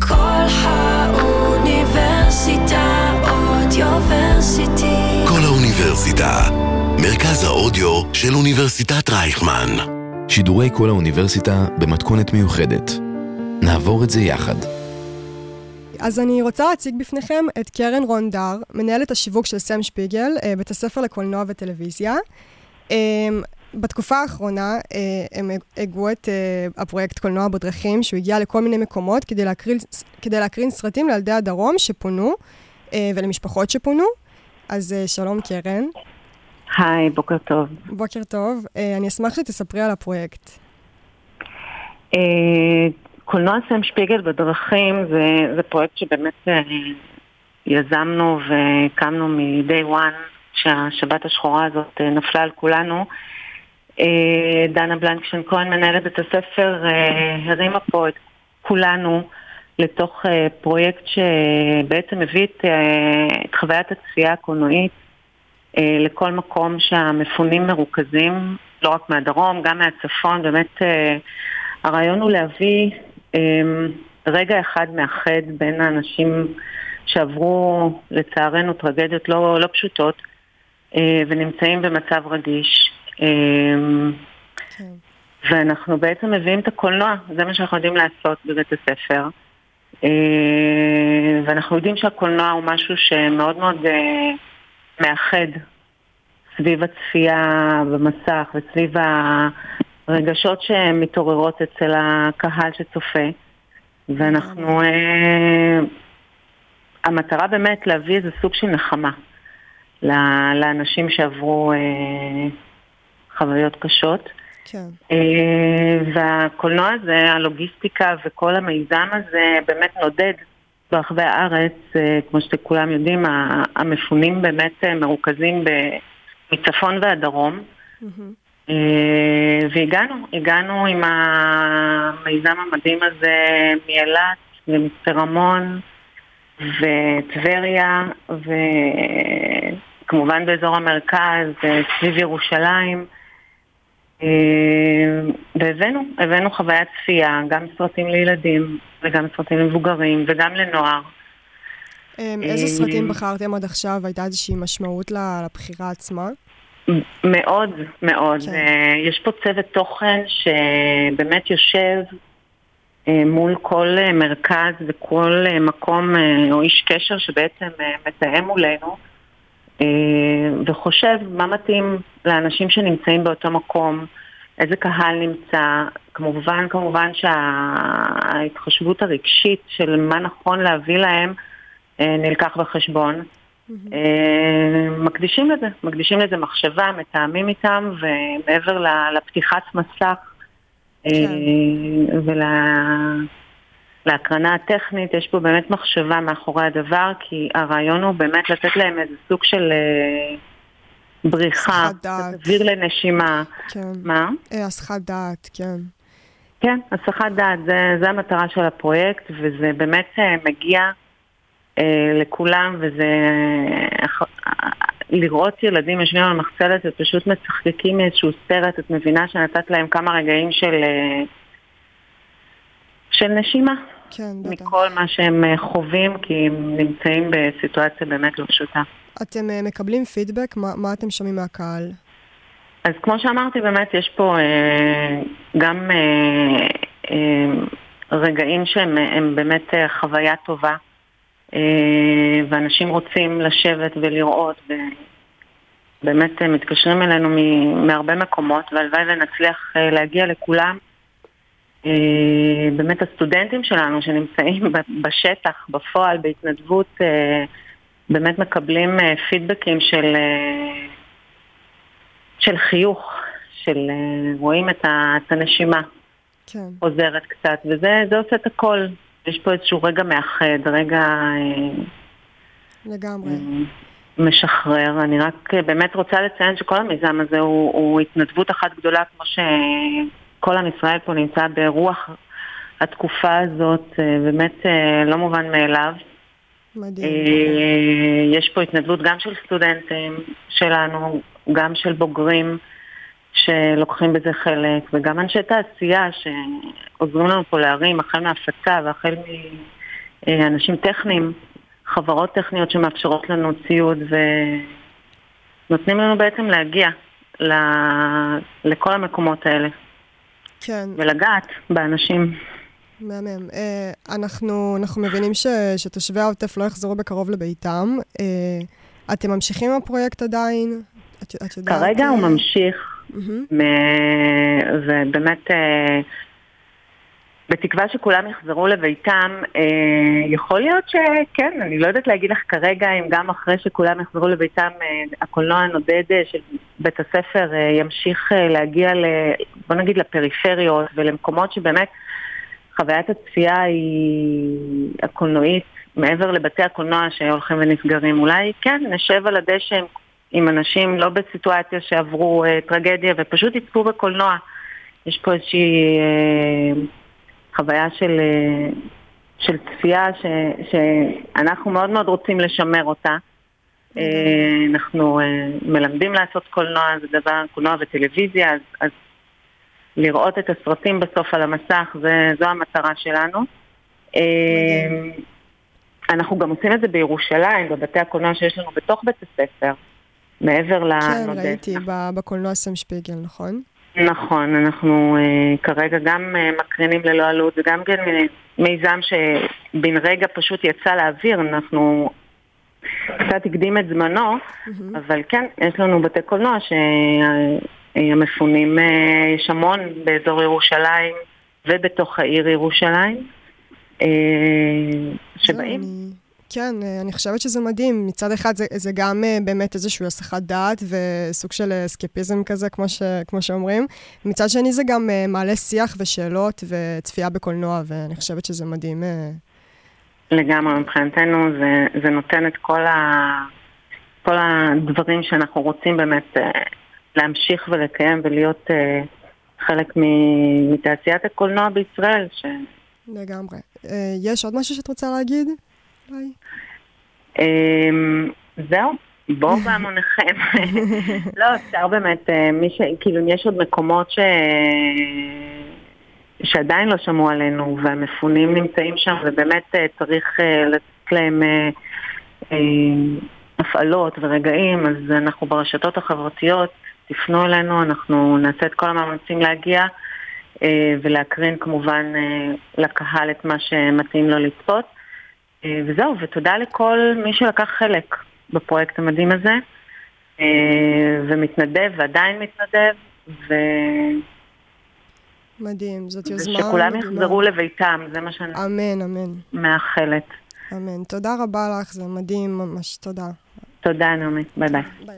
כל האוניברסיטה אודיוורסיטי. כל האוניברסיטה, מרכז האודיו של אוניברסיטת רייכמן. שידורי כל האוניברסיטה במתכונת מיוחדת. נעבור את זה יחד. אז אני רוצה להציג בפניכם את קרן רון דר, מנהלת השיווק של סם שפיגל, אה, בית הספר לקולנוע וטלוויזיה. אה, בתקופה האחרונה אה, הם הגו את הפרויקט קולנוע בדרכים, שהוא הגיע לכל מיני מקומות כדי להקרין, כדי להקרין סרטים לילדי הדרום שפונו ולמשפחות שפונו. אז שלום קרן. היי, בוקר טוב. בוקר טוב. אני אשמח שתספרי על הפרויקט. קולנוע סם שפיגל בדרכים זה, זה פרויקט שבאמת אה, יזמנו והקמנו מ-day one שהשבת השחורה הזאת אה, נפלה על כולנו. אה, דנה בלנקשן כהן, מנהלת בית הספר, הרימה פה את כולנו לתוך פרויקט שבעצם מביא את, את חוויית הצפייה הקולנועית לכל מקום שהמפונים מרוכזים, לא רק מהדרום, גם מהצפון, באמת הרעיון הוא להביא רגע אחד מאחד בין האנשים שעברו לצערנו טרגדיות לא, לא פשוטות אה, ונמצאים במצב רגיש. אמ, כן. ואנחנו בעצם מביאים את הקולנוע, זה מה שאנחנו יודעים לעשות בבית הספר. אה, ואנחנו יודעים שהקולנוע הוא משהו שמאוד מאוד אה, מאחד סביב הצפייה במסך וסביב רגשות שמתעוררות אצל הקהל שצופה. ואנחנו... אה, המטרה באמת להביא איזה סוג של נחמה לאנשים שעברו אה, חוויות קשות. כן. אה, והקולנוע הזה, הלוגיסטיקה וכל המיזם הזה באמת נודד ברחבי הארץ, כמו שכולם יודעים, המפונים באמת מרוכזים מצפון ועד דרום. Mm-hmm. אה, והגענו, הגענו עם המיזם המדהים הזה מאילת ומצפה רמון וטבריה וכמובן באזור המרכז, סביב ירושלים אה, והבאנו, הבאנו חוויית צפייה, גם סרטים לילדים וגם סרטים למבוגרים וגם לנוער. אה, איזה סרטים בחרתם עד עכשיו? הייתה איזושהי משמעות לבחירה עצמה? מאוד, מאוד. כן. אה, יש פה צוות תוכן שבאמת יושב אה, מול כל אה, מרכז וכל מקום או איש קשר שבעצם מתאם מולנו וחושב מה מתאים לאנשים שנמצאים באותו מקום, איזה קהל נמצא. כמובן, כמובן שההתחשבות הרגשית של מה נכון להביא להם נלקח בחשבון. אה, מקדישים לזה, מקדישים לזה מחשבה, מתאמים איתם, ומעבר לפתיחת מסך אה, כן. ולהקרנה הטכנית, יש פה באמת מחשבה מאחורי הדבר, כי הרעיון הוא באמת לתת להם איזה סוג של אה, בריחה, אוויר לנשימה. כן. מה? הסחת דעת, כן. כן, הסחת דעת, זה, זה המטרה של הפרויקט, וזה באמת מגיע... אה, לכולם, וזה... לראות ילדים יושבים על מחצלת ופשוט מצחקקים מאיזשהו סרט, את מבינה שנתת להם כמה רגעים של... אה, של נשימה. כן, בטח. מכל מה שהם אה, חווים, כי הם נמצאים בסיטואציה באמת לא פשוטה. אתם מקבלים פידבק? מה, מה אתם שומעים מהקהל? אז כמו שאמרתי, באמת יש פה אה, גם אה, אה, רגעים שהם באמת אה, חוויה טובה. אה, ואנשים רוצים לשבת ולראות, ובאמת אה, מתקשרים אלינו מהרבה מקומות, והלוואי ונצליח אה, להגיע לכולם. באמת הסטודנטים שלנו שנמצאים בשטח, בפועל, בהתנדבות, באמת מקבלים פידבקים של, של חיוך, של רואים את הנשימה כן. עוזרת קצת, וזה עושה את הכל. יש פה איזשהו רגע מאחד, רגע... אה, לגמרי. אה, משחרר. אני רק אה, באמת רוצה לציין שכל המיזם הזה הוא, הוא התנדבות אחת גדולה, כמו שכל עם ישראל פה נמצא ברוח התקופה הזאת, באמת לא מובן מאליו. מדהים. יש פה התנדבות גם של סטודנטים שלנו, גם של בוגרים. שלוקחים בזה חלק, וגם אנשי תעשייה שעוזרים לנו פה להרים, החל מהפצה והחל אנשים טכניים, חברות טכניות שמאפשרות לנו ציוד ונותנים לנו בעצם להגיע. לכל המקומות האלה. כן. ולגעת באנשים. מהמם. Uh, אנחנו, אנחנו מבינים ש, שתושבי העוטף לא יחזרו בקרוב לביתם. Uh, אתם ממשיכים עם הפרויקט עדיין? את, את יודעת... כרגע הוא ממשיך, mm-hmm. ובאמת... Uh, בתקווה שכולם יחזרו לביתם, אה, יכול להיות שכן, אני לא יודעת להגיד לך כרגע אם גם אחרי שכולם יחזרו לביתם, אה, הקולנוע הנודד אה, של בית הספר אה, ימשיך אה, להגיע, ל, בוא נגיד, לפריפריות ולמקומות שבאמת חוויית הצפייה היא הקולנועית, מעבר לבתי הקולנוע שהולכים ונסגרים. אולי כן, נשב על הדשא עם אנשים לא בסיטואציה שעברו אה, טרגדיה ופשוט יצפו בקולנוע. יש פה איזושהי... אה, חוויה של, אה, של צפייה ש, שאנחנו מאוד מאוד רוצים לשמר אותה. אה, אנחנו אה, מלמדים לעשות קולנוע, זה דבר, קולנוע וטלוויזיה, אז, אז לראות את הסרטים בסוף על המסך, זה, זו המטרה שלנו. אנחנו גם עושים את זה בירושלים, בבתי הקולנוע שיש לנו בתוך בית הספר, מעבר לנודד. כן, ראיתי בקולנוע סם שפיגל, נכון? נכון, אנחנו uh, כרגע גם uh, מקרינים ללא עלות, זה גם כן מיזם שבן רגע פשוט יצא לאוויר, אנחנו קצת הקדים את זמנו, mm-hmm. אבל כן, יש לנו בתי קולנוע שהמפונים, uh, יש המון באזור ירושלים ובתוך העיר ירושלים, uh, שבאים. כן, אה, אני חושבת שזה מדהים. מצד אחד זה, זה גם אה, באמת איזושהי הסחת דעת וסוג של אסקפיזם כזה, כמו, ש, כמו שאומרים. מצד שני זה גם אה, מעלה שיח ושאלות וצפייה בקולנוע, ואני חושבת שזה מדהים. לגמרי, מבחינתנו זה, זה נותן את כל, ה, כל הדברים שאנחנו רוצים באמת להמשיך ולקיים ולהיות חלק מתעשיית הקולנוע בישראל. ש... לגמרי. יש עוד משהו שאת רוצה להגיד? אולי? אמ, זהו, בואו בהמוניכם. לא, אפשר באמת, אה, מי ש... כאילו, יש עוד מקומות ש... שעדיין לא שמעו עלינו, והמפונים נמצאים שם, ובאמת אה, צריך אה, לתת להם הפעלות ורגעים, אז אנחנו ברשתות החברתיות, תפנו אלינו, אנחנו נעשה את כל המאמצים להגיע. ולהקרין כמובן לקהל את מה שמתאים לו לצפות. אה, וזהו, ותודה לכל מי שלקח חלק בפרויקט המדהים הזה, אה, ומתנדב ועדיין מתנדב, ו... מדהים, זאת יוזמה מדהימה. ושכולם יחזרו לביתם, זה מה שאני אמן, אמן. מאחלת. אמן. תודה רבה לך, זה מדהים ממש, תודה. תודה, נעמי. ביי ביי.